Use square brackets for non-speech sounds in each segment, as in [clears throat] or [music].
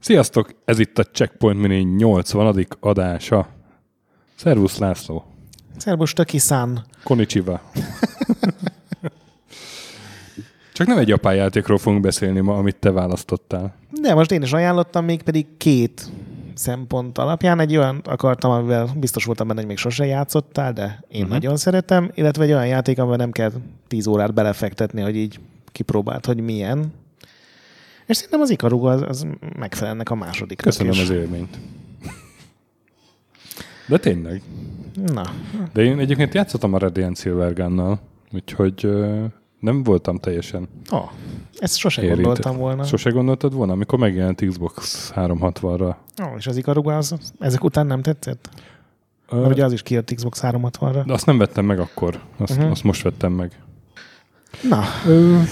Sziasztok! Ez itt a Checkpoint Mini 80. adása. Szervusz László! Szervus Töki-san! Konnichiwa! Csak nem egy játékról fogunk beszélni ma, amit te választottál. De most én is ajánlottam, még pedig két szempont alapján. Egy olyan akartam, amivel biztos voltam benne, hogy még sose játszottál, de én uh-huh. nagyon szeretem, illetve egy olyan játék, amivel nem kell 10 órát belefektetni, hogy így kipróbált, hogy milyen. És szerintem az Ikaruga az, az megfelelnek a második. Köszönöm az élményt. De tényleg. Na. De én egyébként játszottam a Radiant Silvergunnal, úgyhogy nem voltam teljesen oh, ezt sose érintett. gondoltam volna. Sose gondoltad volna, amikor megjelent Xbox 360-ra? Oh, és az Ikaruga az, ezek után nem tetszett? Uh, Mert ugye az is kijött Xbox 360-ra. De azt nem vettem meg akkor. Azt, uh-huh. azt most vettem meg. Na. Uh,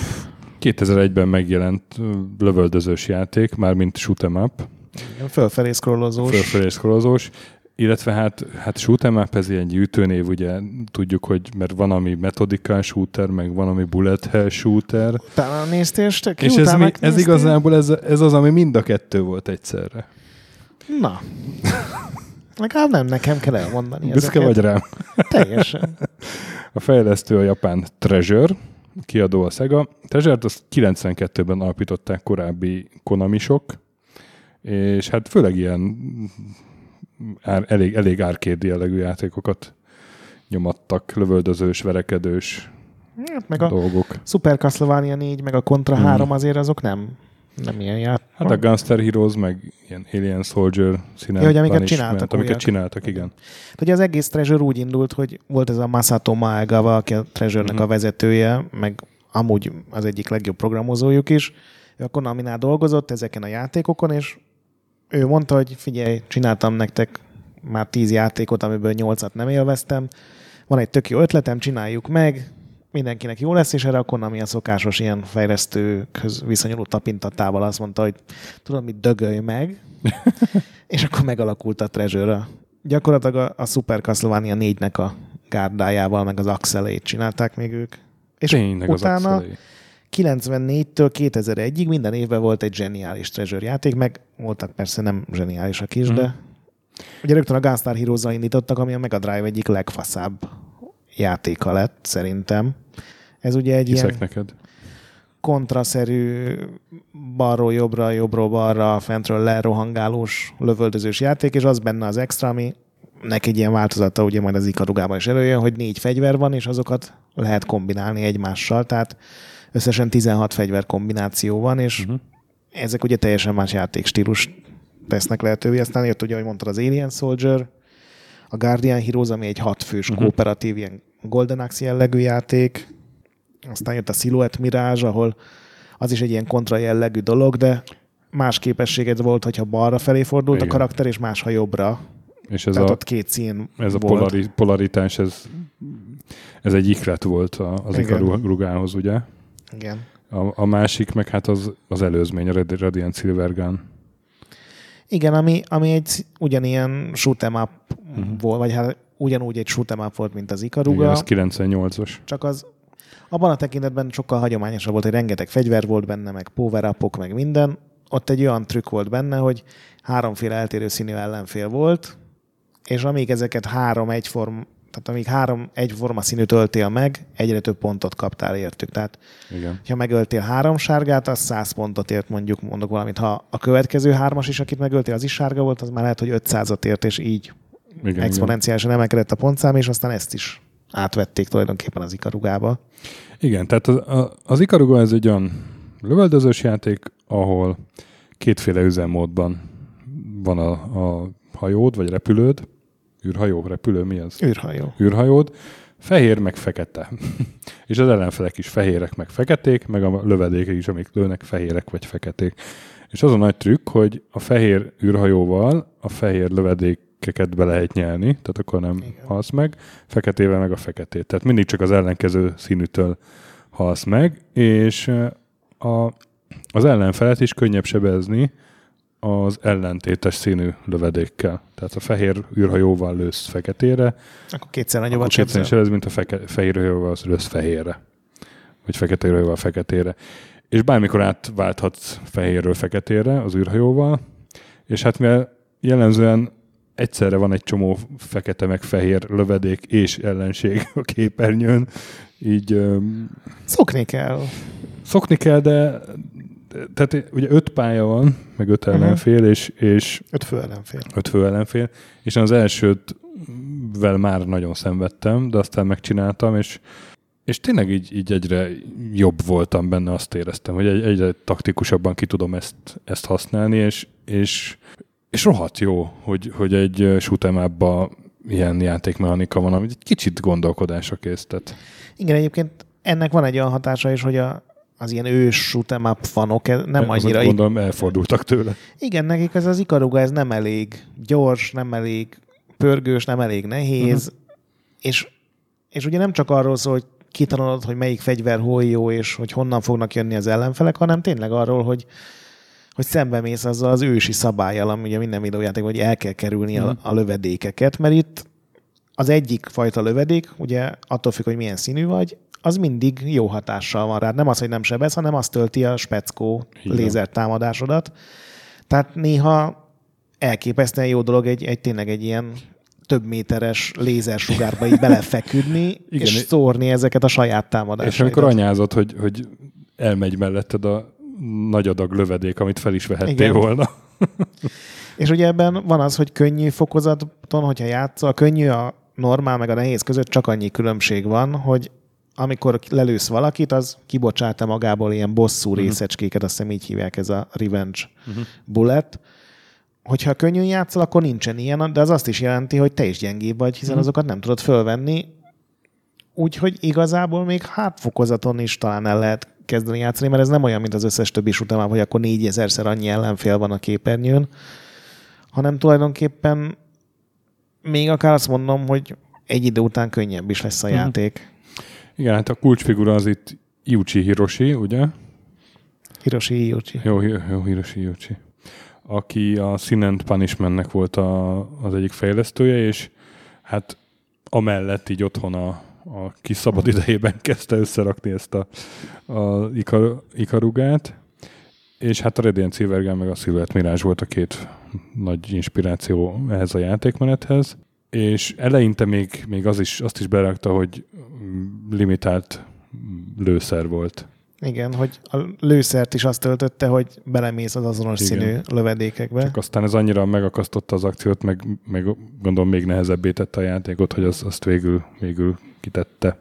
2001-ben megjelent lövöldözős játék, már mint shoot'em up. Fölfelé scrollozós. Fölfelé scrollozós. Illetve hát, hát shoot'em up ez egy ütőnév, ugye tudjuk, hogy mert van, ami metodical shooter, meg van, ami bullet hell shooter. Utána néztél, és, és ez, mi, ez igazából ez, ez az, ami mind a kettő volt egyszerre. Na. Legalább nem nekem kell elmondani. Büszke vagy rám? Teljesen. A fejlesztő a japán Treasure, kiadó a Sega. Treasure-t azt 92-ben alapították korábbi Konamisok, és hát főleg ilyen ár, elég, elég árkéd jellegű játékokat nyomattak, lövöldözős, verekedős hát meg dolgok. A Super Castlevania 4, meg a Contra hmm. 3 azért azok nem, nem ilyen játék. Hát a Gunster Heroes, meg ilyen Alien Soldier színen. Ja, hogy amiket csináltak. Amiket csináltak, igen. Ugye az egész Treasure úgy indult, hogy volt ez a Masato Maegawa, aki a Treasure-nek hmm. a vezetője, meg amúgy az egyik legjobb programozójuk is. Ő a dolgozott ezeken a játékokon, és ő mondta, hogy figyelj, csináltam nektek már tíz játékot, amiből nyolcat nem élveztem. Van egy tök jó ötletem, csináljuk meg, mindenkinek jó lesz, és erre a Konami a szokásos ilyen fejlesztőkhöz viszonyuló tapintatával azt mondta, hogy tudod mit, dögölj meg, [laughs] és akkor megalakult a Treasure. Gyakorlatilag a, a Super Castlevania 4-nek a gárdájával, meg az axelét csinálták még ők. És Tényleg utána az 94-től 2001-ig minden évben volt egy zseniális Treasure játék, meg voltak persze nem zseniálisak is, mm. de ugye rögtön a Gunstar heroes indítottak, ami a Mega Drive egyik legfaszább játéka lett, szerintem. Ez ugye egy Hiszek ilyen neked. kontraszerű balról jobbra, jobbról balra, fentről lerohangálós, lövöldözős játék, és az benne az extra, ami neki egy ilyen változata, ugye majd az ikarugában is előjön, hogy négy fegyver van, és azokat lehet kombinálni egymással, tehát összesen 16 fegyver kombináció van, és uh-huh. ezek ugye teljesen más játékstílus tesznek lehetővé. Aztán jött ugye, ahogy mondtad, az Alien Soldier, a Guardian Heroes, ami egy hatfős uh-huh. kooperatív, ilyen Golden Axe jellegű játék, aztán jött a Silhouette Mirage, ahol az is egy ilyen kontra jellegű dolog, de más képességed volt, hogyha balra felé fordult Igen. a karakter, és más, ha jobbra. És ez Tehát a, ott két szín Ez volt. a polari, polaritás, ez, ez egy iklet volt az ikarugához, ugye? Igen. A, a másik meg hát az, az előzmény, a Radiant Silver Gun. Igen, ami, ami egy ugyanilyen shoot'em up uh-huh. volt, vagy hát ugyanúgy egy shoot'em up volt, mint az Ikaruga. Igen, az 98-os. Csak az abban a tekintetben sokkal hagyományosabb volt, hogy rengeteg fegyver volt benne, meg power meg minden. Ott egy olyan trükk volt benne, hogy háromféle eltérő színű ellenfél volt, és amíg ezeket három egyform, tehát amíg három egyforma színű töltél meg, egyre több pontot kaptál értük. Tehát, Igen. ha megöltél három sárgát, az 100 pontot ért, mondjuk mondok valamit. Ha a következő hármas is, akit megöltél, az is sárga volt, az már lehet, hogy 500-at ért, és így igen, exponenciálisan igen. emelkedett a pontszám, és aztán ezt is átvették tulajdonképpen az ikarugába. Igen, tehát az, az ikaruga ez egy olyan lövöldözős játék, ahol kétféle üzemmódban van a, a hajód, vagy repülőd, űrhajó, repülő, mi az? Űrhajó. Űrhajód, fehér meg fekete. [laughs] és az ellenfelek is fehérek meg feketék, meg a lövedékek is, amik lőnek, fehérek vagy feketék. És az a nagy trükk, hogy a fehér űrhajóval a fehér lövedékeket be lehet nyelni, tehát akkor nem Igen. halsz meg, feketével meg a feketét. Tehát mindig csak az ellenkező színűtől halsz meg, és a, az ellenfelet is könnyebb sebezni, az ellentétes színű lövedékkel. Tehát a fehér űrhajóval lősz feketére, Akkor kétszer akkor nagyobbat kétszer is ez, mint a feke, fehér hajóval lősz fehérre. Vagy fekete hajóval feketére. És bármikor átválthatsz fehérről feketére az űrhajóval, és hát mivel jellemzően egyszerre van egy csomó fekete meg fehér lövedék és ellenség a képernyőn, így Szokni kell. szokni kell, de- tehát ugye öt pálya van, meg öt Mhm. ellenfél, és, és Öt fő ellenfél. öt fő ellenfél, és az elsőtvel már nagyon szenvedtem, de aztán megcsináltam, és, és tényleg így, így egyre jobb voltam benne, azt éreztem, hogy egy, egyre taktikusabban ki tudom ezt, ezt használni, és, és, és rohadt jó, hogy, hogy egy shoot'em ilyen játékmechanika van, ami egy kicsit gondolkodásra kész. Tehát Igen, egyébként ennek van egy olyan hatása is, hogy a, az ilyen ős shoot'em up fanok nem azt annyira... Gondolom elfordultak tőle. Igen, nekik ez az Ikaruga, ez nem elég gyors, nem elég pörgős, nem elég nehéz, uh-huh. és, és ugye nem csak arról szól, hogy kitanulod, hogy melyik fegyver hol jó, és hogy honnan fognak jönni az ellenfelek, hanem tényleg arról, hogy hogy szembemész azzal az ősi szabályjal, ami ugye minden videójáték, hogy el kell kerülni a, a lövedékeket, mert itt az egyik fajta lövedék, ugye attól függ, hogy milyen színű vagy, az mindig jó hatással van rád. Nem az, hogy nem sebez, hanem azt tölti a speckó van. lézertámadásodat. Tehát néha elképesztően jó dolog egy, egy tényleg egy ilyen több méteres lézersugárba így belefeküdni, [laughs] Igen, és szórni ezeket a saját támadásaidat. És amikor anyázott, hogy, hogy elmegy melletted a nagy adag lövedék, amit fel is vehettél Igen. volna. [laughs] És ugye ebben van az, hogy könnyű fokozaton, hogyha játszol, a könnyű, a normál meg a nehéz között csak annyi különbség van, hogy amikor lelősz valakit, az kibocsát magából ilyen bosszú uh-huh. részecskéket, azt hiszem így hívják ez a revenge uh-huh. bullet. Hogyha könnyűn játszol, akkor nincsen ilyen, de az azt is jelenti, hogy te is gyengébb vagy, hiszen uh-huh. azokat nem tudod fölvenni. Úgyhogy igazából még hátfokozaton is talán el lehet kezdeni játszani, mert ez nem olyan, mint az összes többi után, hogy akkor négyezerszer annyi ellenfél van a képernyőn, hanem tulajdonképpen még akár azt mondom, hogy egy idő után könnyebb is lesz a Mhm. játék. Igen, hát a kulcsfigura az itt Yuchi Hiroshi, ugye? Hiroshi Yuchi. Jó, jó, jó Hiroshi Yuchi. Aki a Sin and Punishmentnek volt a, az egyik fejlesztője, és hát amellett így otthon a, a kis szabad idejében [laughs] kezdte összerakni ezt a, a Ikar, Ikarugát, és hát a Radiant Silvergun meg a Silhouette Mirage volt a két nagy inspiráció ehhez a játékmenethez, és eleinte még, még az is, azt is berakta, hogy limitált lőszer volt. Igen, hogy a lőszert is azt töltötte, hogy belemész az azonos Igen. színű lövedékekbe. Csak aztán ez annyira megakasztotta az akciót, meg, meg gondolom még nehezebbé tette a játékot, hogy az, azt végül, végül kitette.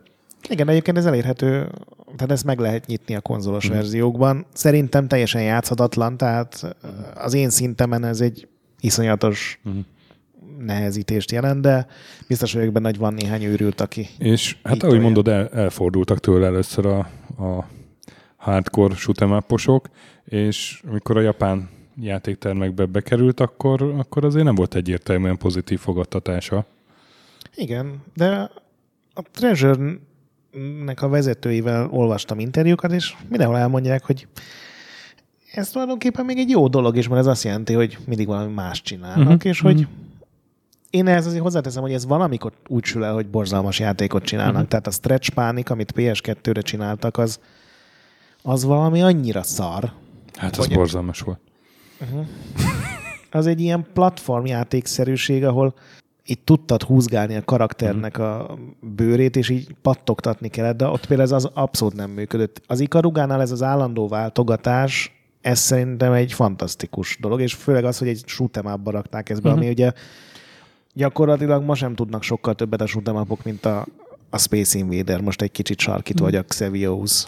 Igen, egyébként ez elérhető, tehát ezt meg lehet nyitni a konzolos Mhm. verziókban. Szerintem teljesen játszhatatlan, tehát az én szintemen ez egy iszonyatos Mhm. Nehezítést jelent, de biztos vagyok benne, hogy van néhány őrült, aki És hát ahogy tolja. mondod, el, elfordultak tőle először a, a hardcore shoot'em up-osok, és amikor a japán játéktermekbe bekerült, akkor, akkor azért nem volt egyértelműen pozitív fogadtatása. Igen, de a Treasure-nek a vezetőivel olvastam interjúkat, és mindenhol elmondják, hogy ez tulajdonképpen még egy jó dolog is, mert ez azt jelenti, hogy mindig valami más csinálnak, Mhm, uh-huh. és hogy mhm. Én ehhez azért hozzáteszem, hogy ez valamikor úgy sül el, hogy borzalmas játékot csinálnak. Mhm. Uh-huh. Tehát a Stretch Panic, amit PS2-re csináltak, az, az valami annyira szar. Hát az borzalmas volt. Az egy ilyen platformjátékszerűség, ahol itt tudtad húzgálni a karakternek a bőrét, és így pattogtatni kellett, de ott például ez az abszolút nem működött. Az Ikarugánál ez az állandó váltogatás, ez szerintem egy fantasztikus dolog, és főleg az, hogy egy shoot'em rakták ezt be, ami ugye gyakorlatilag ma sem tudnak sokkal többet a shoot'em mint a, a Space Invader. Most egy kicsit sarkítva vagy a Xevious.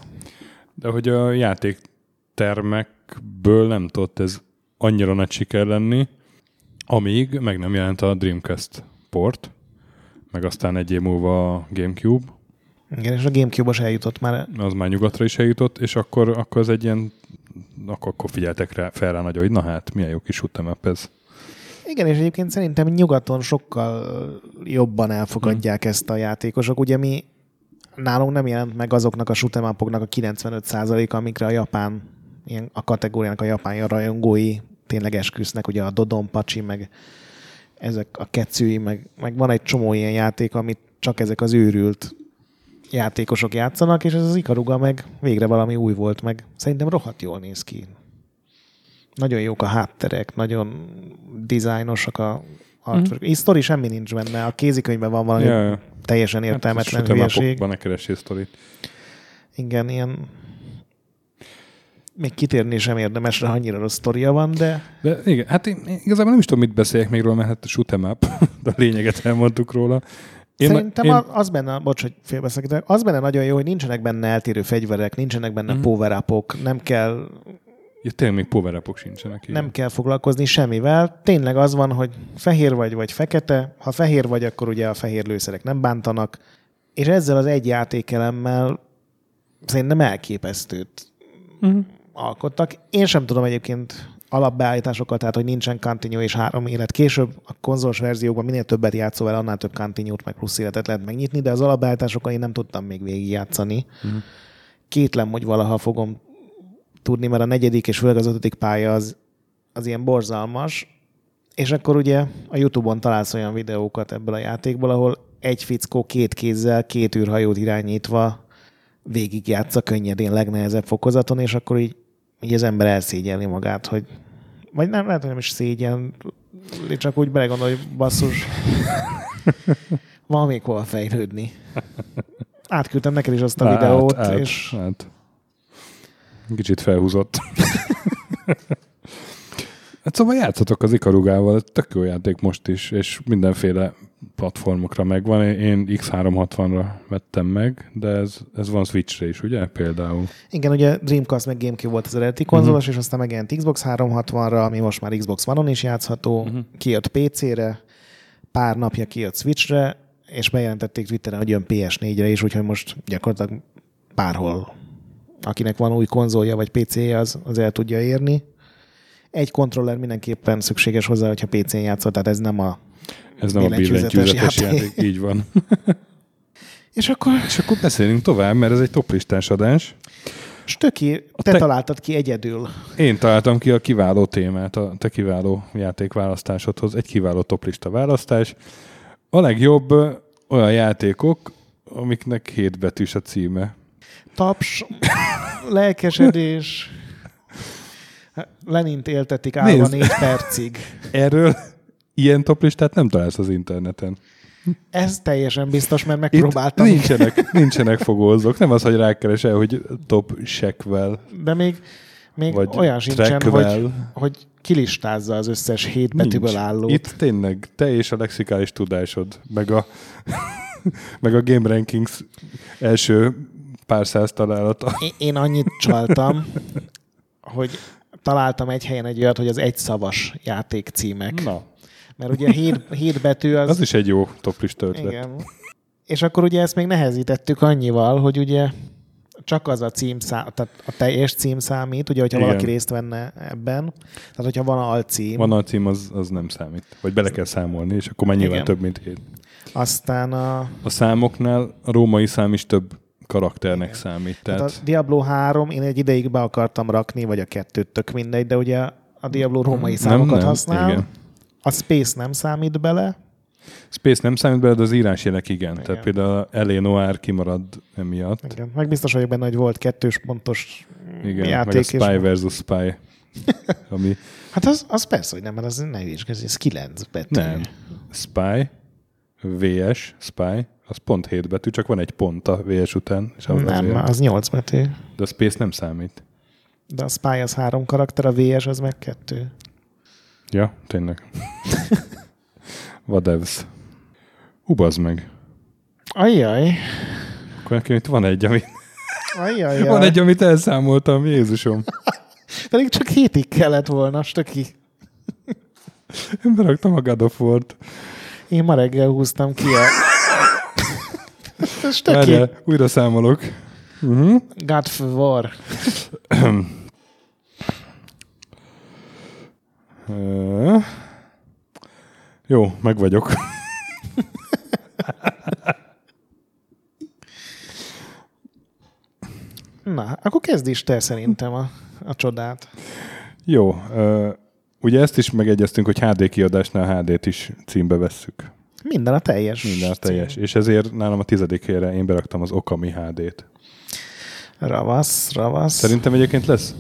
De hogy a játéktermekből nem tudott ez annyira nagy siker lenni, amíg meg nem jelent a Dreamcast port, meg aztán egy év múlva a Gamecube, Igen, és a Gamecube-os eljutott már az már nyugatra is eljutott, és akkor, akkor ez egy ilyen, akkor, akkor figyeltek rá, fel rá nagyon, hogy na hát, milyen jó kis up ez. Igen, és egyébként szerintem nyugaton sokkal jobban elfogadják ezt a játékosok. Ugye mi nálunk nem jelent meg azoknak a shoot'em upoknak a 95%-a, amikre a japán, ilyen a kategóriának a japán rajongói tényleg esküsznek, ugye a Dodon Pacsi, meg ezek a kecői, meg, meg van egy csomó ilyen játék, amit csak ezek az őrült játékosok játszanak, és ez az Ikaruga meg végre valami új volt, meg szerintem rohadt jól néz ki. Nagyon jók a hátterek, nagyon dizájnosak a artwork. Mm. Sztori semmi nincs benne. A kézikönyvben van valami Ja, ja. teljesen értelmetlen hát, hülyeség. ne keressél sztorit. Igen, ilyen még kitérni sem érdemes rá, annyira rossz sztoria van, de De igen, hát én, én igazából nem is tudom, mit beszéljek még róla, mert hát shoot 'em up, [laughs] de a lényeget elmondtuk róla. én, szerintem én, az benne, bocs, hogy félbeszakítok, az benne nagyon jó, hogy nincsenek benne eltérő fegyverek, nincsenek benne Mhm. mm. power nem kell, ja, tényleg még power sincsenek. igen. nem kell foglalkozni semmivel. Tényleg az van, hogy fehér vagy, vagy fekete. Ha fehér vagy, akkor ugye a fehér lőszerek nem bántanak. És ezzel az egy játékelemmel szerintem elképesztőt Mhm. alkottak. Én sem tudom egyébként alapbeállításokat, tehát hogy nincsen continue és három élet. Később a konzolos verziókban minél többet játszol vele, annál több continue meg plusz életet lehet megnyitni, de az alapbeállításokat én nem tudtam még végigjátszani. Mhm. Kétlem, hogy valaha fogom tudni, mert a negyedik és főleg az ötödik pálya az, az ilyen borzalmas, és akkor ugye a Youtube-on találsz olyan videókat ebből a játékból, ahol egy fickó két kézzel, két űrhajót irányítva végigjátsza könnyedén legnehezebb fokozaton, és akkor így, így az ember elszégyelni magát, hogy vagy nem, lehet, hogy nem is szégyen, csak úgy belegondol, hogy basszus, [laughs] van még hol fejlődni. Átküldtem neked is azt a videót, át, és Át. Kicsit felhúzott. hát szóval játszatok az Ikarugával, tök jó játék most is, és mindenféle platformokra megvan. Én X360-ra vettem meg, de ez, ez van Switchre is, ugye? Például. Igen, ugye Dreamcast meg Gamecube volt az eredeti konzolos, és aztán megjelent Xbox 360-ra, ami most már Xbox One-on is játszható, Mhm. kijött PC-re, pár napja kijött Switchre, és bejelentették Twitteren, hogy jön PS4-re is, úgyhogy most gyakorlatilag bárhol, akinek van új konzolja vagy PC-je, az, az el tudja érni. Egy kontroller mindenképpen szükséges hozzá, hogyha PC-n játszott, tehát ez nem a... Ez nem a Billentyűzetes játék. játék. Így van. [laughs] És akkor, És akkor beszélünk tovább, mert ez egy toplistás adás. Stöki, te, te- te találtad ki egyedül. Én találtam ki a kiváló témát, a te kiváló játékválasztásodhoz. Egy kiváló toplista választás. A legjobb olyan játékok, amiknek hét betűs a címe. taps, lelkesedés, Lenint éltetik állva Nézd. négy percig. Erről ilyen toplistát nem találsz az interneten. Ez teljesen biztos, mert Itt megpróbáltam. nincsenek, nincsenek fogózók. Nem az, hogy rákeresel, hogy top sekvel, De még, még vagy olyan sincsen, hogy, hogy kilistázza az összes hét betűből álló. Itt tényleg te és a lexikális tudásod, meg a, [laughs] meg a Game Rankings első pár száz találata. Én, annyit csaltam, hogy találtam egy helyen egy olyat, hogy az egyszavas játék címek. Na, Mert ugye hét, hét betű az... az is egy jó toplista ötlet. Igen. És akkor ugye ezt még nehezítettük annyival, hogy ugye csak az a címszám, tehát a teljes cím számít, ugye, hogyha Igen. valaki részt venne ebben. Tehát, hogyha van alcím, Van a cím, az, az nem számít. Vagy bele kell számolni, és akkor már nyilván Igen. több, mint hét. aztán a, A számoknál a római szám is több karakternek Igen. számít. tehát Tehát, a Diablo 3 én egy ideig be akartam rakni, vagy a kettőt, tök mindegy, de ugye a Diablo római számokat használ. Igen. A Space nem számít bele, Space nem számít bele, de az írásjelek igen. igen. Tehát például Elé Noir kimarad emiatt. igen. meg biztos vagyok benne, hogy volt kettős pontos Igen, játék. meg a és- Spy versus Spy. [laughs] ami Hát az, az persze, hogy nem, mert az ne hülyeskedj, ez 9 betű. nem. Spy, VS, Spy, az pont 7 betű, csak van egy pont a VS után. És az Nem, azért. az 8 betű. De a Space nem számít. De a Spy az három karakter, a VS az meg kettő. Ja, tényleg. [laughs] Whatevs. Hú, bazd meg. Ajjaj. Akkor nekem itt van egy, ami, Ajjaj. van egy, amit elszámoltam, Jézusom. [laughs] Pedig csak hétig kellett volna, stöki. Én beraktam a God. Én ma reggel húztam ki a... stöki. Várjál, újra számolok. Uh-huh. God of War. Uh, [clears throat] jó, meg vagyok. [laughs] Na, akkor kezd is te szerintem a, a csodát. Jó. Uh, Ugye ezt is megegyeztünk, hogy HD kiadásnál HD-t is címbe vesszük. Minden a teljes. Minden a teljes. És ezért nálam a tizedik helyre én beraktam az Okami HD-t. Ravasz, ravasz. Szerintem egyébként lesz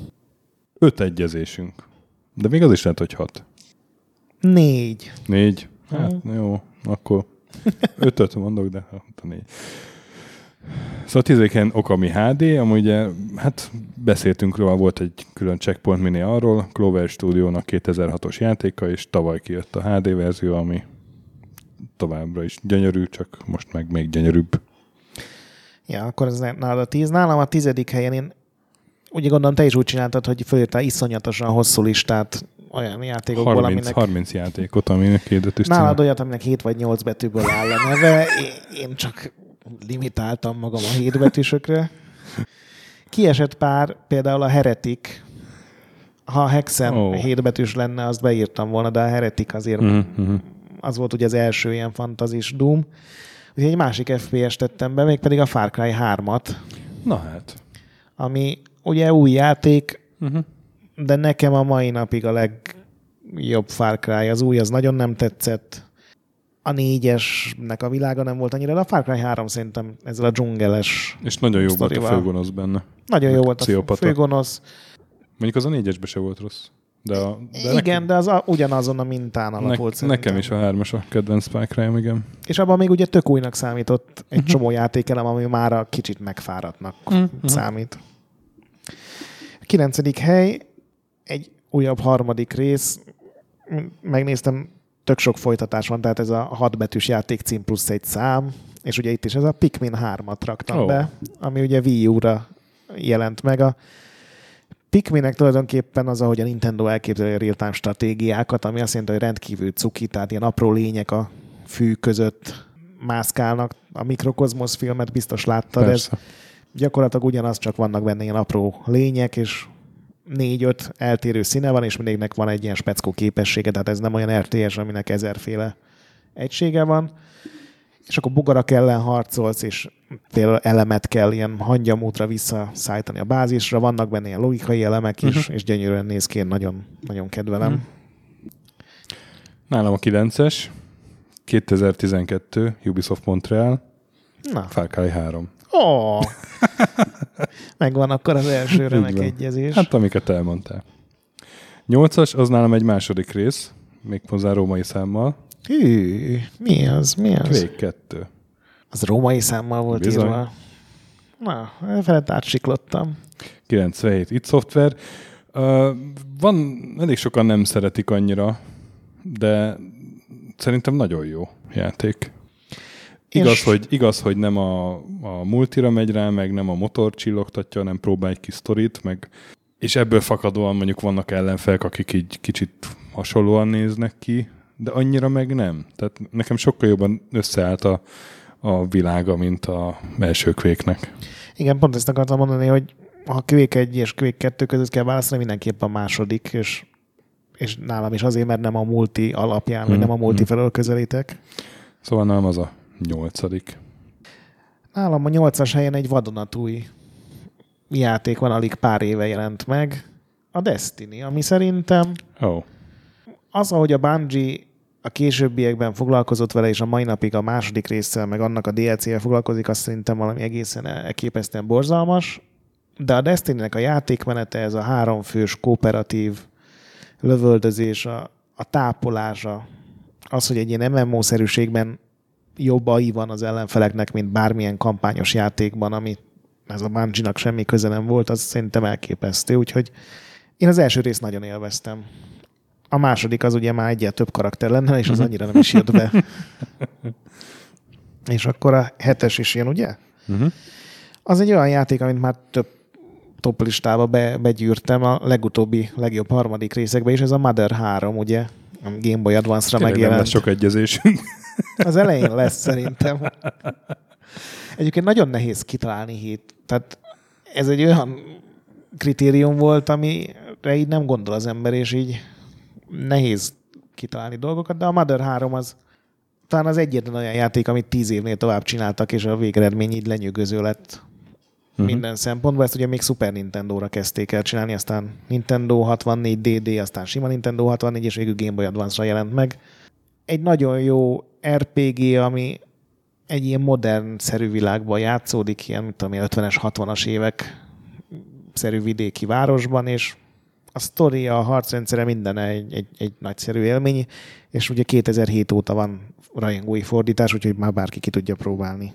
öt egyezésünk. De még az is lehet, hogy hat. Négy. Négy. Hát jó, akkor ötöt mondok, de hát a négy. Szóval tizéken Okami HD, amúgy ugye, hát beszéltünk róla, volt egy külön checkpoint mini arról, Clover Studio-nak 2006-os játéka, és tavaly kijött a HD verzió, ami továbbra is gyönyörű, csak most meg még gyönyörűbb. Ja, akkor ez nálad a tíz. Nálam a tizedik helyen én ugye gondolom te is úgy csináltad, hogy fölírtál iszonyatosan hosszú listát olyan játékokból, 30, aminek... 30 játékot, aminek kérdet is Nálad olyat, aminek 7 vagy 8 betűből áll a neve. Én, én csak limitáltam magam a 7 betűsökre. Kiesett pár, például a Heretik. Ha a Hexen oh. 7 betűs lenne, azt beírtam volna, de a Heretik azért Mm-hmm. Az volt ugye az első ilyen fantazis Doom. Úgyhogy egy másik FPS tettem be, mégpedig a Far Cry 3-at, Na hát. ami ugye új játék, Uh-huh. de nekem a mai napig a legjobb Far Cry. Az új, az nagyon nem tetszett. A négyesnek a világa nem volt annyira, de a Far Cry 3 szerintem ezzel a dzsungeles, És nagyon jó volt a Sztorival. főgonosz benne. nagyon jó volt a főgonosz. Mondjuk az a négyesbe se volt rossz. De, a, de Igen, de az a, ugyanazon a mintán alapult ne, szerintem. nekem is a hármas a kedvenc Cry-om, igen. És abban még ugye tök újnak számított egy csomó játékelem, ami már a kicsit megfáradtnak Mhm. számít. A kilencedik hely, egy újabb harmadik rész. Megnéztem, tök sok folytatás van, tehát ez a hatbetűs játékcím plusz egy szám, és ugye itt is ez a Pikmin 3-at raktam oh. be, ami ugye Wii U-ra jelent meg. A Pikminek tulajdonképpen az, ahogy a Nintendo elképzeli a real-time stratégiákat, ami azt jelenti, hogy rendkívül cuki, tehát ilyen apró lények a fű között mászkálnak. A Mikrokozmosz filmet biztos láttad, ez Persze. gyakorlatilag ugyanaz, csak vannak benne ilyen apró lények, és négy-öt eltérő színe van, és mindegynek van egy ilyen speckó képessége, tehát ez nem olyan RTS, aminek ezerféle egysége van. És akkor bogarak ellen harcolsz, és például elemet kell ilyen hangyamútra visszaszállítani a bázisra, vannak benne ilyen logikai elemek is, Mhm. és gyönyörűen néz ki, én nagyon, nagyon kedvelem. Mhm. Nálam a 9-es, 2012, Ubisoft Montreal, Na, Far Cry 3. ó! [laughs] Megvan akkor az első remek egyezés. Hát amiket elmondtál. 8-as, az nálam egy második rész, még hozzá római számmal. Hű, mi az? Mi az? Quake 2. Az római számmal volt Bizony. írva. Na, felett átsiklottam. 97 itt szoftver. Uh, van, elég sokan nem szeretik annyira, de szerintem nagyon jó játék. Igaz, És- hogy, igaz hogy nem a, a multira megy rá, meg nem a motor csillogtatja, hanem próbál egy kis sztorit, meg és ebből fakadóan mondjuk vannak ellenfelek, akik így kicsit hasonlóan néznek ki, de annyira meg nem. Tehát nekem sokkal jobban összeállt a, a világa, mint a első kvéknek. Igen, pont ezt akartam mondani, hogy ha Quake 1 és Quake 2 között kell választani, mindenképp a második, és, és nálam is azért, mert nem a multi alapján, vagy Hmm, nem a multi hmm. felől közelítek. Szóval nálam az a nyolcadik. Nálam a nyolcas helyen egy vadonatúj játék van, alig pár éve jelent meg. A Destiny, ami szerintem oh. az, ahogy a Bungie a későbbiekben foglalkozott vele, és a mai napig a második résszel, meg annak a DLC-vel foglalkozik, azt szerintem valami egészen elképesztően borzalmas. De a Destiny-nek a játékmenete, ez a háromfős kooperatív lövöldözés, a, a tápolása, az, hogy egy ilyen MMO-szerűségben jobb AI van az ellenfeleknek, mint bármilyen kampányos játékban, ami ez a Bungie-nak semmi köze nem volt, az szerintem elképesztő, úgyhogy én az első részt nagyon élveztem. A második az ugye már egyel több karakter lenne, és az annyira nem is jött be. [laughs] és akkor a hetes is jön, ugye? Uh-huh. Az egy olyan játék, amit már több top listába be, begyűrtem a legutóbbi, legjobb harmadik részekbe, és ez a Mother 3, ugye? A Game Boy Advance-ra Tényleg nem lesz megjelent. sok egyezésünk. [laughs] Az elején lesz szerintem. Egyébként nagyon nehéz kitalálni hét. Tehát ez egy olyan kritérium volt, amire így nem gondol az ember, és így nehéz kitalálni dolgokat, de a Mother 3 az talán az egyetlen olyan játék, amit tíz évnél tovább csináltak, és a végeredmény így lenyűgöző lett. uh-huh. minden szempontból. Ezt ugye még Super Nintendo-ra kezdték el csinálni, aztán Nintendo 64 DD, aztán sima Nintendo 64, és végül Game Boy Advance-ra jelent meg. Egy nagyon jó RPG, ami egy ilyen modern-szerű világban játszódik, ilyen, mit tudom, 50-es, 60-as évek szerű vidéki városban, és a sztori, a harcrendszere minden egy, egy, egy nagyszerű élmény, és ugye 2007 óta van rajongói fordítás, úgyhogy már bárki ki tudja próbálni.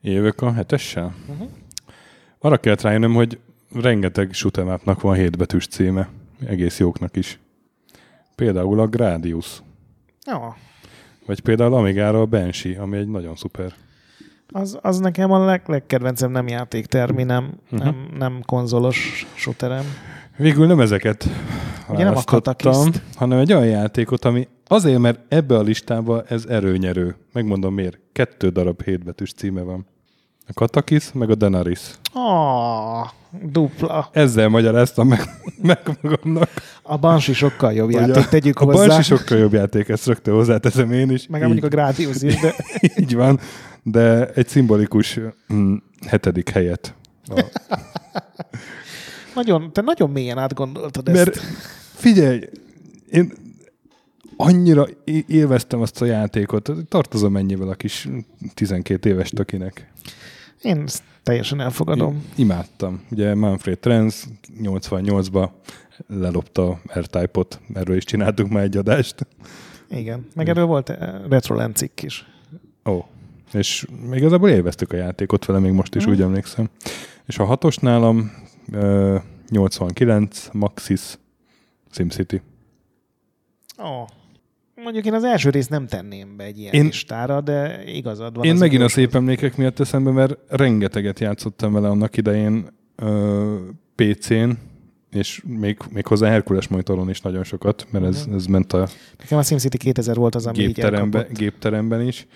Jövök a hetessel? Uh-huh. Arra kellett rájönnöm, hogy rengeteg shoot'em van hétbetűs címe. Egész jóknak is. Például a Gradius. Ja. Vagy például Amigára a Banshee, ami egy nagyon szuper. Az, az nekem a leg, legkedvencem nem játéktermi, nem, uh-huh. nem, nem konzolos shooterem. Végül nem ezeket Ugye nem a hanem egy olyan játékot, ami azért, mert ebbe a listába ez erőnyerő. Megmondom miért. Kettő darab hétbetűs címe van. A Katakis, meg a Denaris. Ah, dupla. Ezzel magyaráztam meg, [laughs] meg magamnak. A Banshee sokkal jobb játék, tegyük a hozzá. A Banshee sokkal jobb játék, ezt rögtön hozzáteszem én is. Meg mondjuk a Gradius is, de... [laughs] így van, de egy szimbolikus mm, hetedik helyet. A... nagyon, te nagyon mélyen átgondoltad Mert ezt. figyelj, én annyira élveztem azt a játékot. Tartozom ennyivel a kis 12 éves takinek. Én teljesen elfogadom. Én imádtam. Ugye Manfred Trenz 88-ba lelopta R-Type-ot, erről is csináltunk már egy adást. Igen, meg erről volt Retro cikk is. Ó, és még igazából élveztük a játékot vele, még most is hmm. úgy emlékszem. És a hatos nálam 89 Maxis SimCity. Ó, oh. Mondjuk én az első részt nem tenném be egy ilyen én, listára, de igazad van. Én megint a szép emlékek miatt eszembe, mert rengeteget játszottam vele annak idején ö, PC-n, és még, még hozzá Herkules monitoron is nagyon sokat, mert ez, mhm. ez ment a... Nekem a SimCity 2000 volt az, ami gépterembe, így gépteremben is,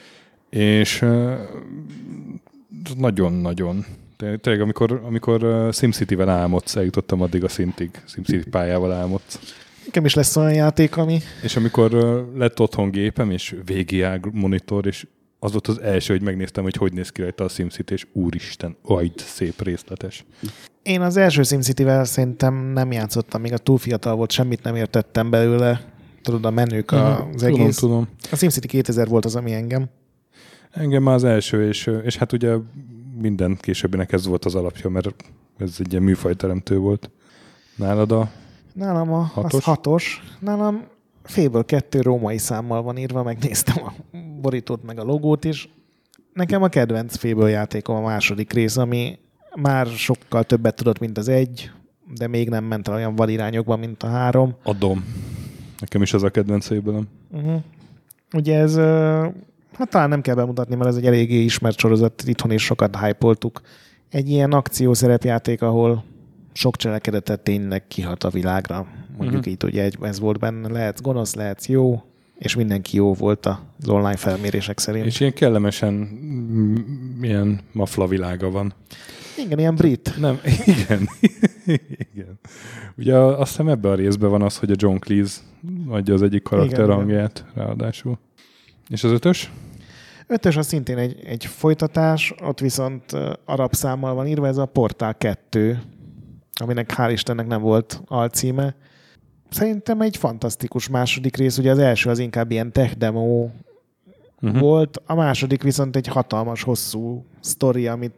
és nagyon-nagyon Tényleg, amikor, amikor SimCity-vel álmodsz, eljutottam addig a szintig, SimCity pályával álmodsz. Nekem is lesz olyan játék, ami... És amikor lett otthon gépem, és végiág monitor, és az volt az első, hogy megnéztem, hogy hogy néz ki rajta a SimCity, és úristen, ojd szép részletes. Én az első SimCity-vel szerintem nem játszottam, még a túl fiatal volt, semmit nem értettem belőle. Tudod, a menők, uh-huh. az tudom, egész... Tudom. A SimCity 2000 volt az, ami engem. Engem már az első, és, és hát ugye minden későbbinek ez volt az alapja, mert ez egy ilyen műfajteremtő volt. Nálad a Nálam a hatos. Az hatos. Nálam félből kettő római számmal van írva, megnéztem a borítót meg a logót is. Nekem a kedvenc félből játékom a második rész, ami már sokkal többet tudott, mint az egy, de még nem ment el olyan vadirányokba, mint a három. Adom. Nekem is az a kedvenc félből. Uh-huh. Ugye ez, hát talán nem kell bemutatni, mert ez egy eléggé ismert sorozat, itthon is sokat hype Egy ilyen akciószerepjáték, ahol sok cselekedetet tényleg kihat a világra. Mondjuk uh-huh. így, ugye ez volt benne, lehetsz gonosz, lehetsz jó, és mindenki jó volt az online felmérések szerint. És ilyen kellemesen milyen mafla világa van. Igen, ilyen brit. Nem, [laughs] igen. igen. Ugye azt hiszem ebben a részben van az, hogy a John Cleese adja az egyik karakter igen, hangját ráadásul. És az ötös? Ötös az szintén egy, egy folytatás, ott viszont arab számmal van írva, ez a Portál 2 aminek hál' Istennek nem volt alcíme. Szerintem egy fantasztikus második rész, ugye az első az inkább ilyen tech demo uh-huh. volt, a második viszont egy hatalmas, hosszú sztori, amit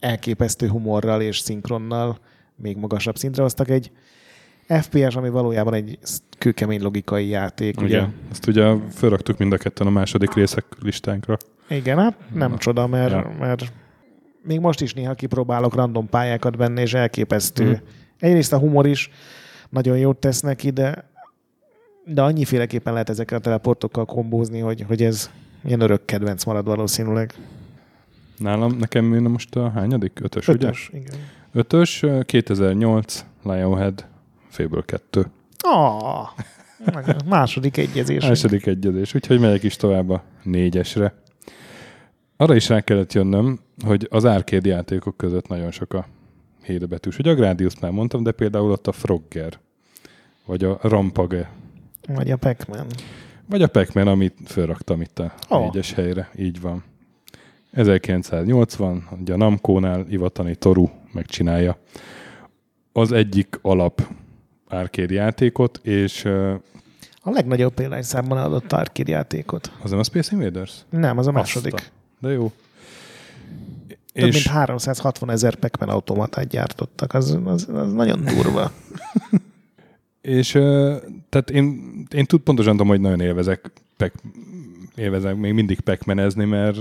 elképesztő humorral és szinkronnal még magasabb szintre hoztak. Egy FPS, ami valójában egy kőkemény logikai játék. Ugye? ugye? Ezt ugye felraktuk mind a ketten a második részek listánkra. Igen, hát nem Na. csoda, mert, ja. mert még most is néha kipróbálok random pályákat benne, és elképesztő. Mm. Egyrészt a humor is nagyon jót tesz neki, de, de annyiféleképpen lehet ezekkel a teleportokkal kombózni, hogy, hogy ez ilyen örök kedvenc marad valószínűleg. Nálam, nekem most a hányadik? Ötös, Ötös ugye? igen. Ötös, 2008, Lionhead, Fable 2. Ah, második egyezés. Második egyezés, úgyhogy megyek is tovább a négyesre. Arra is rá kellett jönnöm, hogy az árkéd játékok között nagyon sok a hétbetűs. Ugye a Gradius már mondtam, de például ott a Frogger, vagy a Rampage. Vagy a pac Vagy a pac amit felraktam itt a oh. négyes helyre. Így van. 1980, ugye a Namco-nál Ivatani Toru megcsinálja az egyik alap arcade játékot, és A legnagyobb példányszámban adott arcade játékot. az nem a Space Invaders? Nem, az a második. Azt a- De jó. Több mint 360 ezer Pac-Man automatát gyártottak. Az, az, az nagyon durva. [laughs] És tehát én, én tud, pontosan tudom, hogy nagyon élvezek, pek, élvezek még mindig pekmenezni, mert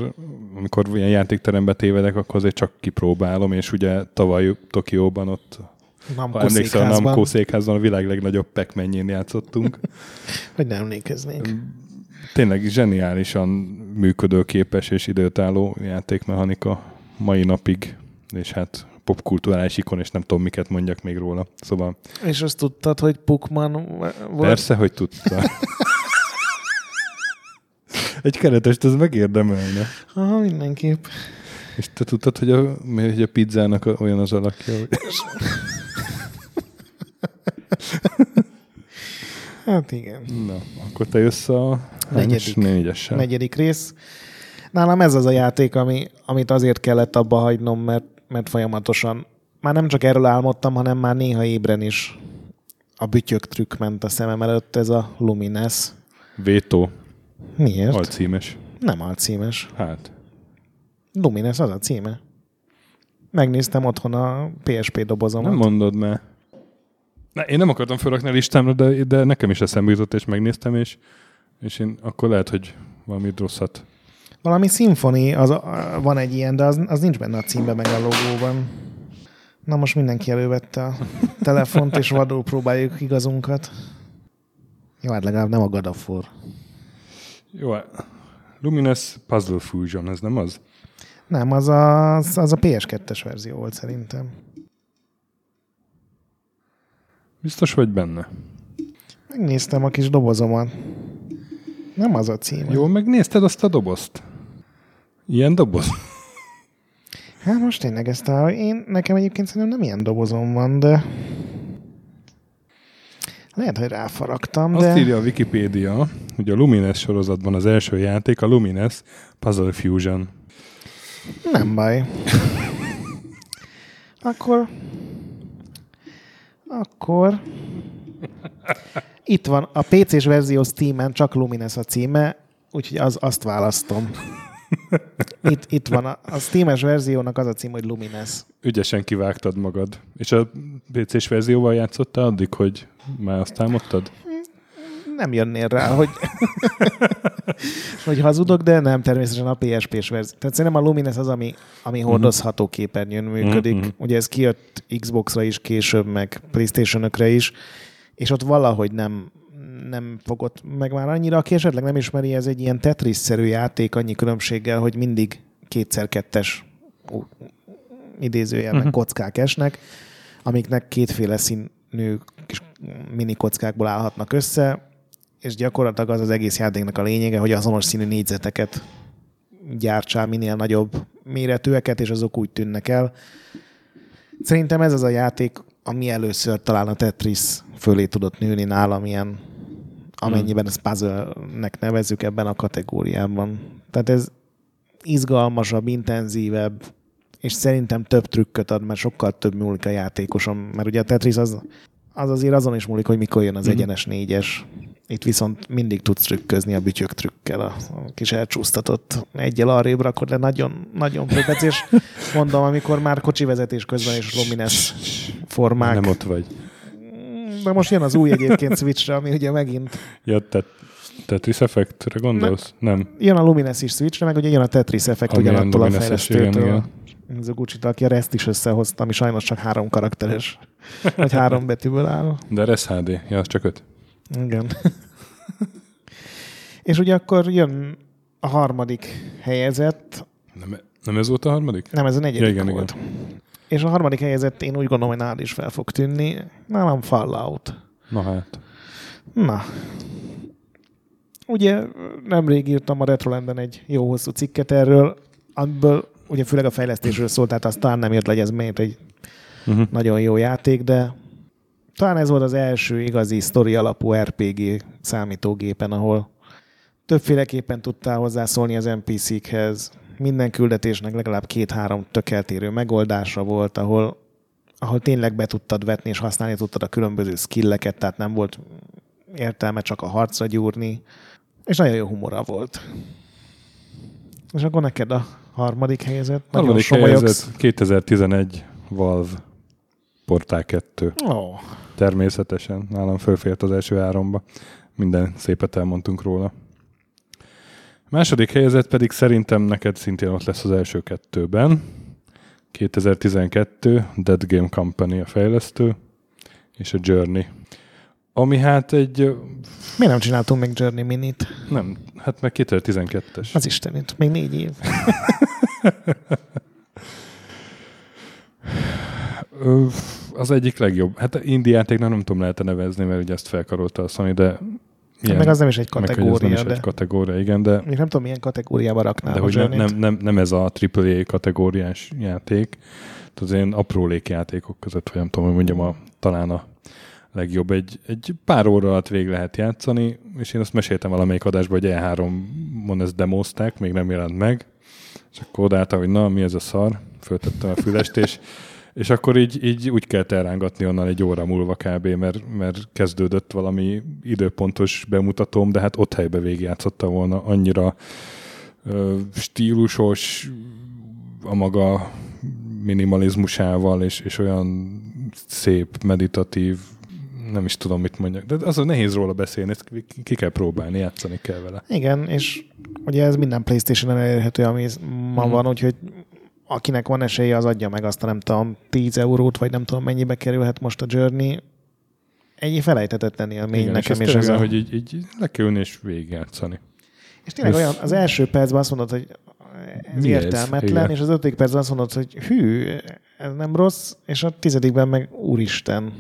amikor ilyen játékterembe tévedek, akkor azért csak kipróbálom, és ugye tavaly Tokióban ott, Namco ha emlékszel, a. Namco székházban a világ legnagyobb pekmenjén játszottunk. [laughs] Hogy nem emlékeznék. Tényleg zseniálisan működőképes és időtálló játékmechanika mai napig, és hát popkulturális ikon, és nem tudom, miket mondjak még róla. Szóval És azt tudtad, hogy Pukman volt? Persze, hogy tudta. [laughs] Egy keretest ez megérdemelne. Aha, mindenképp. És te tudtad, hogy a, hogy a pizzának olyan az alakja, hogy... [laughs] [laughs] Hát igen. Na, akkor te jössz a Negyedik. négyessel. Negyedik rész. Nálam ez az a játék, ami, amit azért kellett abba hagynom, mert, mert folyamatosan már nem csak erről álmodtam, hanem már néha ébren is a bütyök trükk ment a szemem előtt, ez a Lumines. Vétó, Miért? alcímes. Nem alcímes. Hát, Lumines az a címe. Megnéztem otthon a PSP dobozomat. nem mondod már. Ne, én nem akartam felrakni a listámra, de, de nekem is eszembe jutott, és megnéztem, és, és én akkor lehet, hogy valami rosszat. Valami Symphony, az, van egy ilyen, de az, az nincs benne a címben, meg a logóban. Na most mindenki elővette a [laughs] telefont, és vadul próbáljuk igazunkat. Jó, hát legalább nem a War. Jó, hát, Lumines Puzzle Fusion, ez nem az? Nem, az a, az a PS2-es verzió volt szerintem. Biztos vagy benne? Megnéztem a kis dobozomat. Nem az a cím. Jó, megnézted azt a dobozt? Ilyen doboz? Hát most tényleg ezt a... Én, nekem egyébként szerintem nem ilyen dobozom van, de... Lehet, hogy ráfaragtam, Azt de... írja a Wikipédia, hogy a Lumines sorozatban az első játék a Lumines Puzzle Fusion. Nem baj. [laughs] Akkor... Akkor... Itt van, a PC-s verzió Steam-en csak Lumines a címe, úgyhogy az, azt választom. Itt, itt van, a, a Steam-es verziónak az a cím, hogy Lumines. Ügyesen kivágtad magad. És a PC-s verzióval játszottál addig, hogy már azt támadtad? Nem jönnél rá, hogy, hogy hazudok, de nem, természetesen a PSP-s verzió. Tehát szerintem a Lumines az, ami, ami hordozható képernyőn működik. Mhm. Ugye ez kijött Xbox-ra is később, meg Playstation-ökre is, és ott valahogy nem, nem fogott meg már annyira. Aki esetleg nem ismeri, ez egy ilyen Tetris-szerű játék annyi különbséggel, hogy mindig kétszer-kettes ú, idézőjelben Mhm. kockák esnek, amiknek kétféle színű kis mini kockákból állhatnak össze, és gyakorlatilag az az egész játéknak a lényege, hogy azonos színű négyzeteket gyártsál minél nagyobb méretűeket, és azok úgy tűnnek el. Szerintem ez az a játék, ami először talán a Tetris fölé tudott nőni nálam ilyen, amennyiben ezt puzzle-nek nevezzük ebben a kategóriában. Tehát ez izgalmasabb, intenzívebb, és szerintem több trükköt ad, mert sokkal több múlik a játékoson, mert ugye a Tetris az, az azért azon is múlik, hogy mikor jön az Mhm. egyenes négyes. Itt viszont mindig tudsz trükközni a bütyök trükkel, a, a kis elcsúsztatott egyel arrébb rakod le, nagyon, nagyon pröpec, és [laughs] mondom, amikor már kocsi vezetés közben is Lumines formák. Nem ott vagy. De most jön az új egyébként Switchre, ami ugye megint Ja, te, Tetris Effectre gondolsz? Nem. jön a Lumines is Switchre, meg ugye jön a Tetris Effect Ami ugyanattól a fejlesztőtől. igen, Ez a Gucci, aki a Rest is összehozta, ami sajnos csak három karakteres, vagy három betűből áll. De ez HD. Ja, az csak öt. Igen. [laughs] És ugye akkor jön a harmadik helyezett, Nem, nem ez volt a harmadik? nem, ez a negyedik Ja, igen, volt. És a harmadik helyezett én úgy gondolom, hogy nálad is fel fog tűnni. Nálam Fallout. Na hát. Na. Ugye nemrég írtam a Retrolanden egy jó hosszú cikket erről, amiből ugye főleg a fejlesztésről szólt, tehát azt talán nem ért le, hogy ez miért egy Uh-huh. nagyon jó játék, de talán ez volt az első igazi sztori alapú RPG számítógépen, ahol többféleképpen tudtál hozzászólni az NPC-khez, minden küldetésnek legalább két-három tök eltérő megoldása volt, ahol, ahol tényleg be tudtad vetni és használni tudtad a különböző skilleket, tehát nem volt értelme csak a harcra gyúrni, és nagyon jó humora volt. És akkor neked a harmadik helyzet? Nagyon Harmadik helyzet 2011 Valve Portál 2. Ó, Természetesen. Nálam fölfért az első háromba. Minden szépet elmondtunk róla. Második helyzet pedig szerintem neked szintén ott lesz az első kettőben. 2012 Dead Game Company a fejlesztő, és a Journey. Ami hát egy, miért nem csináltunk még Journey Minit? nem, hát meg 2012-es. Az Istenit, még négy év. [laughs] Ö, az egyik legjobb. Hát indie játéknak nem tudom lehet nevezni, mert ugye ezt felkarolta a Sony, de Igen, meg az nem is egy meg, kategória, nem is de egy kategória, igen, de, még nem tudom, milyen kategóriába raknám de hogy nem, nem, nem, nem, ez a AAA kategóriás játék, tehát az ilyen aprólék játékok között, vagy nem tudom, hogy mondjam, a, talán a legjobb. Egy, egy pár óra alatt végig lehet játszani, és én azt meséltem valamelyik adásban, hogy E3-on ezt demozták, még nem jelent meg, és akkor odaálltam, hogy na, mi ez a szar, föltettem a fülest, és, [laughs] és akkor így, így úgy kellett elrángatni onnan egy óra múlva kb., mert, mert kezdődött valami időpontos bemutatóm, de hát ott helybe végigjátszotta volna annyira ö, stílusos, a maga minimalizmusával, és, és olyan szép, meditatív, nem is tudom, mit mondjak. De az nehéz róla beszélni, ezt ki- kell próbálni, játszani kell vele. Igen, és ugye ez minden Playstation-en elérhető, ami ma Mhm. van, úgyhogy akinek van esélye, az adja meg azt a nem tudom, 10 eurót, vagy nem tudom mennyibe kerülhet most a Journey. Egy felejthetetlen élmény Igen, nekem és is ez ez a... hogy így, így le kell ülni és végigjátszani. És tényleg ez- olyan, az első percben azt mondod, hogy ez Mi ez? értelmetlen, Igen. és az ötödik percben azt mondod, hogy hű, ez nem rossz, és a tizedikben meg úristen.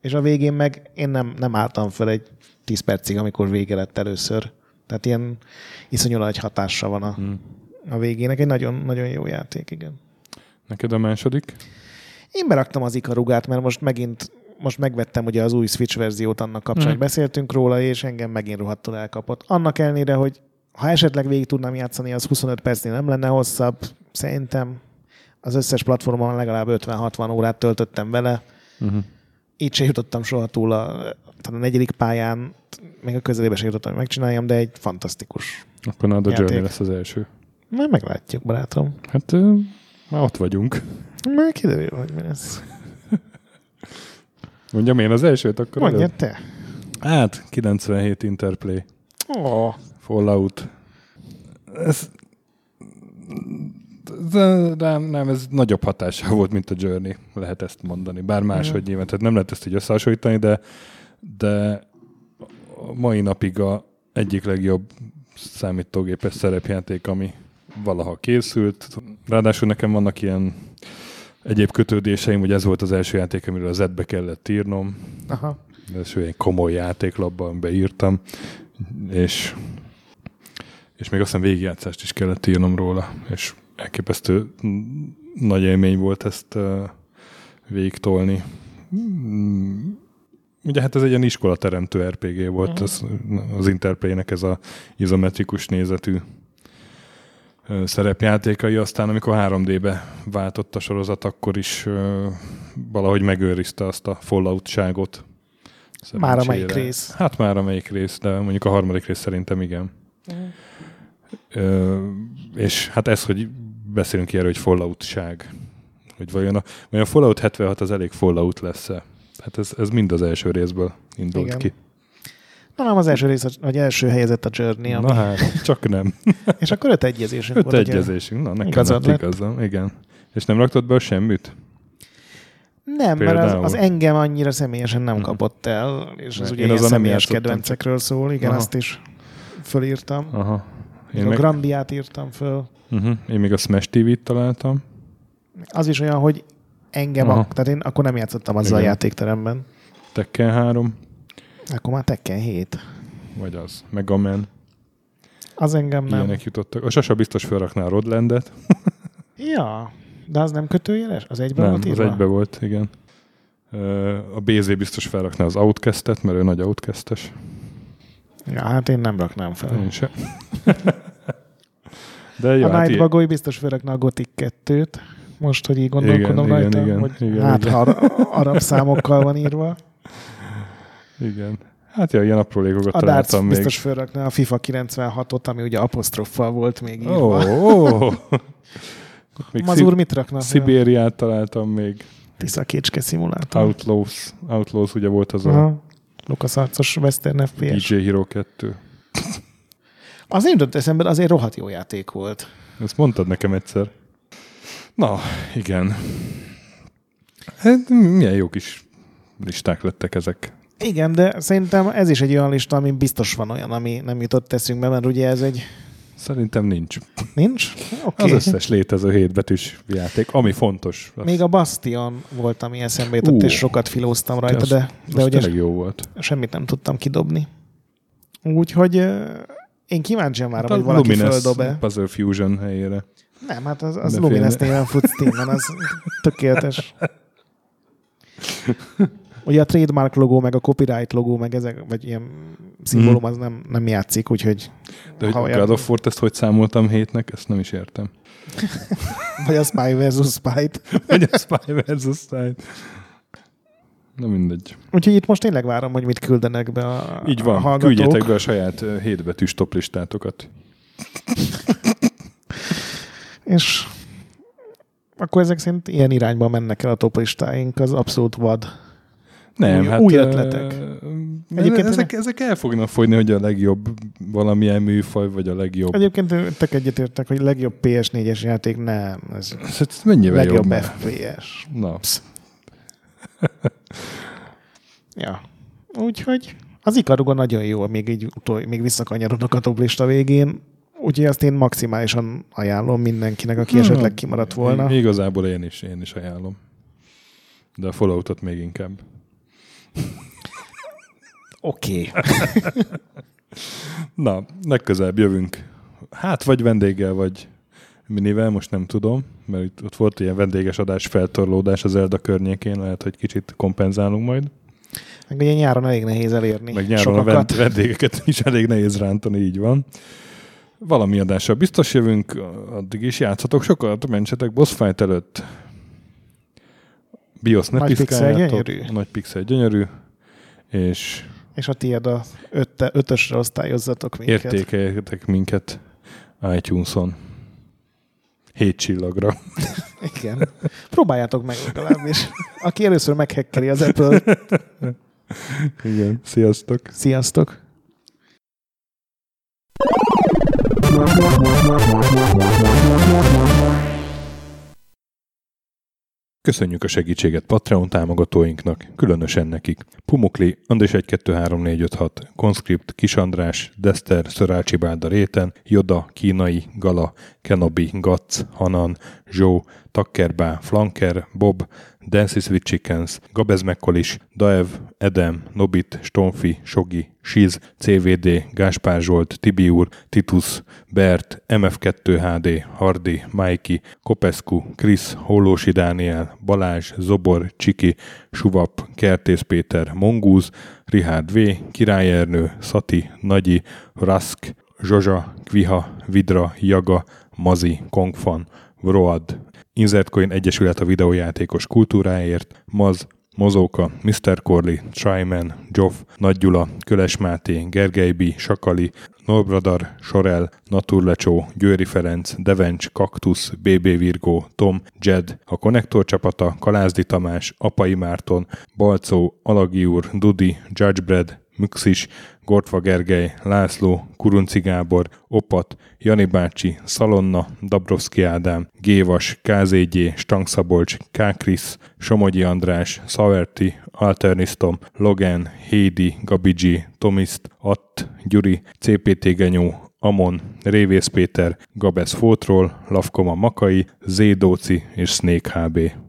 És a végén meg én nem, nem álltam fel egy 10 percig, amikor vége lett először. Tehát ilyen iszonyú nagy hatása van a, Hmm. A végének. Egy nagyon, nagyon jó játék, igen. Neked a második? Én beraktam az ikarugát, mert most megint most megvettem ugye az új Switch verziót annak kapcsán, hogy beszéltünk róla, és engem megint rohadtul elkapott. Annak ellenére, hogy ha esetleg végig tudnám játszani, az 25 percnél nem lenne hosszabb. Szerintem az összes platformon legalább 50-60 órát töltöttem vele. Uh-huh. Így se jutottam soha túl a, tehát a negyedik pályán, még a közelébe se jutottam, hogy megcsináljam, de egy fantasztikus. Akkor nálad a. Journey lesz az első. Majd meglátjuk, barátom. Hát ö, már ott vagyunk. Majd kiderül, hogy mi lesz. [laughs] Mondjam én az elsőt, akkor Mondja előbb? te. Hát, 97 Interplay. Ó, Fallout. Ez, de, nem, ez nagyobb hatással volt, mint a Journey, lehet ezt mondani. Bár máshogy nyilván, tehát nem lehet ezt így összehasonlítani, de, de a mai napig a egyik legjobb számítógépes szerepjáték, ami valaha készült. Ráadásul nekem vannak ilyen egyéb kötődéseim, hogy ez volt az első játék, amiről az be kellett írnom. aha. Ez egy komoly játéklapban beírtam, és, és még aztán végigjátszást is kellett írnom róla, és elképesztő mm, nagy élmény volt ezt uh, végigtolni. Mm, Ugye hát ez egy ilyen iskolateremtő RPG volt, az, az Interplay-nek ez a izometrikus nézetű szerepjátékai, aztán amikor 3D-be váltott a sorozat, akkor is valahogy megőrizte azt a Fallout-ságot. Már a Szerencsére. melyik rész? Hát már a melyik rész, de mondjuk a harmadik rész szerintem igen. Ö, és hát ez, hogy beszélünk erről, hogy Fallout-ság. Hogy vajon a, vajon a Fallout 76 az elég Fallout lesz-e? Hát ez, ez mind az első részből indult Igen. ki. Nem, az első rész, vagy első helyezett a Journey, ami, Na hát, csak nem. [laughs] és akkor öt egyezésünk Öt volt. ugye? egyezésünk. Na, nekem Igazad lett lett. igazam. Igen. És nem raktad be a semmit? Nem, mert Például. az, az engem annyira személyesen nem Mhm. kapott el, és az Mert ugye ilyen személyes kedvencekről szól, igen, Aha. azt is fölírtam. Aha. Én Én, a meg, Grandiát írtam föl. uh-huh. Én még a Smash TV-t találtam. Az is olyan, hogy engem, Aha. a, tehát én akkor nem játszottam azzal a Igen. játékteremben. Tekken 3, Akkor már Tekken 7. vagy az. Mega Man. Az engem nem. Ilyenek jutottak. A Sasa biztos felrakná a Rodlandet. [laughs] Ja, de az nem kötőjeles? Az egyben Nem, volt az írva? egybe volt, igen. A BZ biztos felrakná az Outcast-et, mert ő nagy Outcastes. Ja, hát én nem raknám fel. Én se. [laughs] De jó, a hát Night Bagoly biztos főrekne a Gothic 2-t. Most, hogy így gondolkodom Igen, rajta, igen, hogy igen, hát igen. ara- [laughs] arab számokkal van írva. Igen. Hát ja, ilyen aprólékokat A találtam még. biztos főrekne a FIFA 96-ot, ami ugye apostroffal volt még írva. ó. [laughs] Még Mazur mit rakna? Szib- Szibériát találtam még. Tisza kécske szimulátor. Outlaws. Outlaws ugye volt az a Aha. Lukas Arcos Western FPS. DJ Hero 2. Az nem jutott eszembe, azért rohadt jó játék volt. Ezt mondtad nekem egyszer. Na, igen. Hát, milyen jó kis listák lettek ezek. Igen, de szerintem ez is egy olyan lista, ami biztos van olyan, ami nem jutott eszünkbe, mert ugye ez egy... Szerintem nincs. Nincs? Oké. Az összes létező hétbetűs játék, ami fontos. Az, Még a Bastion volt, ami eszembe jutott, Ú. és sokat filóztam rajta, az- de, de az ugye jó volt. semmit nem tudtam kidobni. Úgyhogy én kíváncsian várom, Hát hogy valaki Lumines földob-e. Puzzle Fusion helyére. Nem, hát az, az Lumines néven fut az tökéletes. [laughs] Ugye a trademark logó, meg a copyright logó, meg ezek, vagy ilyen szimbólum, az nem, nem játszik, úgyhogy De hogy a olyan- God of War-t ezt hogy számoltam hétnek, ezt nem is értem. [laughs] vagy a Spy versus Spy-t. Vagy a Spy versus Spy. Na mindegy. Úgyhogy itt most tényleg várom, hogy mit küldenek be a Így a van, hallgatók. küldjétek be a saját hétbetűs toplistátokat. [laughs] És akkor ezek szerint ilyen irányba mennek el a toplistáink, az abszolút vad. Nem, Új- hát... új ötletek. Egyébként ezek, ezek el fognak fogyni, hogy a legjobb valamilyen műfaj, vagy a legjobb... Egyébként tök egyetértek, hogy legjobb PS4-es játék nem. Ez Ez ez mennyivel legjobb jobb? FPS. Na, [laughs] Ja. Úgyhogy az Ikaruga nagyon jó, még így utol, még visszakanyarodok a toplista végén. Úgyhogy azt én maximálisan ajánlom mindenkinek, aki Hmm. esetleg kimaradt volna. Igazából én is, én is ajánlom. De a Falloutot még inkább. Oké. [laughs] Na, legközelebb jövünk. Hát vagy vendéggel, vagy minivel, most nem tudom, mert itt, ott volt ilyen vendéges adás, feltorlódás az Elda környékén, lehet, hogy kicsit kompenzálunk majd. Meg ugye nyáron elég nehéz elérni. Meg nyáron a sokakat. vend- vendégeket [laughs] is elég nehéz rántani, így van. Valami adással biztos jövünk, addig is játszhatok sokat, mentsetek boss fight előtt. BIOS ne Nagy pixel piszkáljátok. gyönyörű. A Nagy pixel gyönyörű. És És a tiéd a ötte, ötösre osztályozzatok minket. értékeljetek minket iTunes-on. Hét csillagra. [laughs] Igen. Próbáljátok meg legalábbis. Aki először meghekkeli az Apple. Igen. Sziasztok! Sziasztok! Köszönjük a segítséget Patreon támogatóinknak, különösen nekik. Pumukli, Andris 1 2 3 4 5 6, Conscript, Kis András, Dester, Szörácsi Bálda Réten, Joda, Kínai, Gala, Kenobi, Gatz, Hanan, Zsó, Takkerbá, Flanker, Bob, Dances with Chickens, Gabez Mekkolis, Daev, Edem, Nobit, Stonfi, Sogi, Siz, CVD, Gáspár Zsolt, Tibiur, Titus, Bert, MF2 HD, Hardi, Mikey, Kopescu, Krisz, Hollósi Dániel, Balázs, Zobor, Csiki, Suvap, Kertész Péter, Mongúz, Rihárd V, Király Ernő, Szati, Nagyi, Rask, Zsozsa, Kviha, Vidra, Jaga, Mazi, Kongfan, Vroad, Insertcoin Egyesület a videójátékos kultúráért, Maz, Mozóka, Mr. Corley, Tryman, Joff, Nagy Gyula, Köles Máté, Gergely B., Sakali, Norbradar, Sorel, Naturlecsó, Győri Ferenc, Devencs, Kaktusz, BB Virgó, Tom, Jed, a Konnektor csapata, Kalázdi Tamás, Apai Márton, Balcó, Alagi úr, Dudi, Judgebred, Müxis, Gortva Gergely, László, Kurunci Gábor, Opat, Jani bácsi, Szalonna, Dabrowski Ádám, Gévas, KZG, Stangszabolcs, Kákris, Somogyi András, Szaverti, Alternisztom, Logan, Hédi, Gabigi, Tomiszt, Att, Gyuri, CPT Genyó, Amon, Révész Péter, Gabesz Fótról, Lavkoma Makai, Zédóci és Snake HB.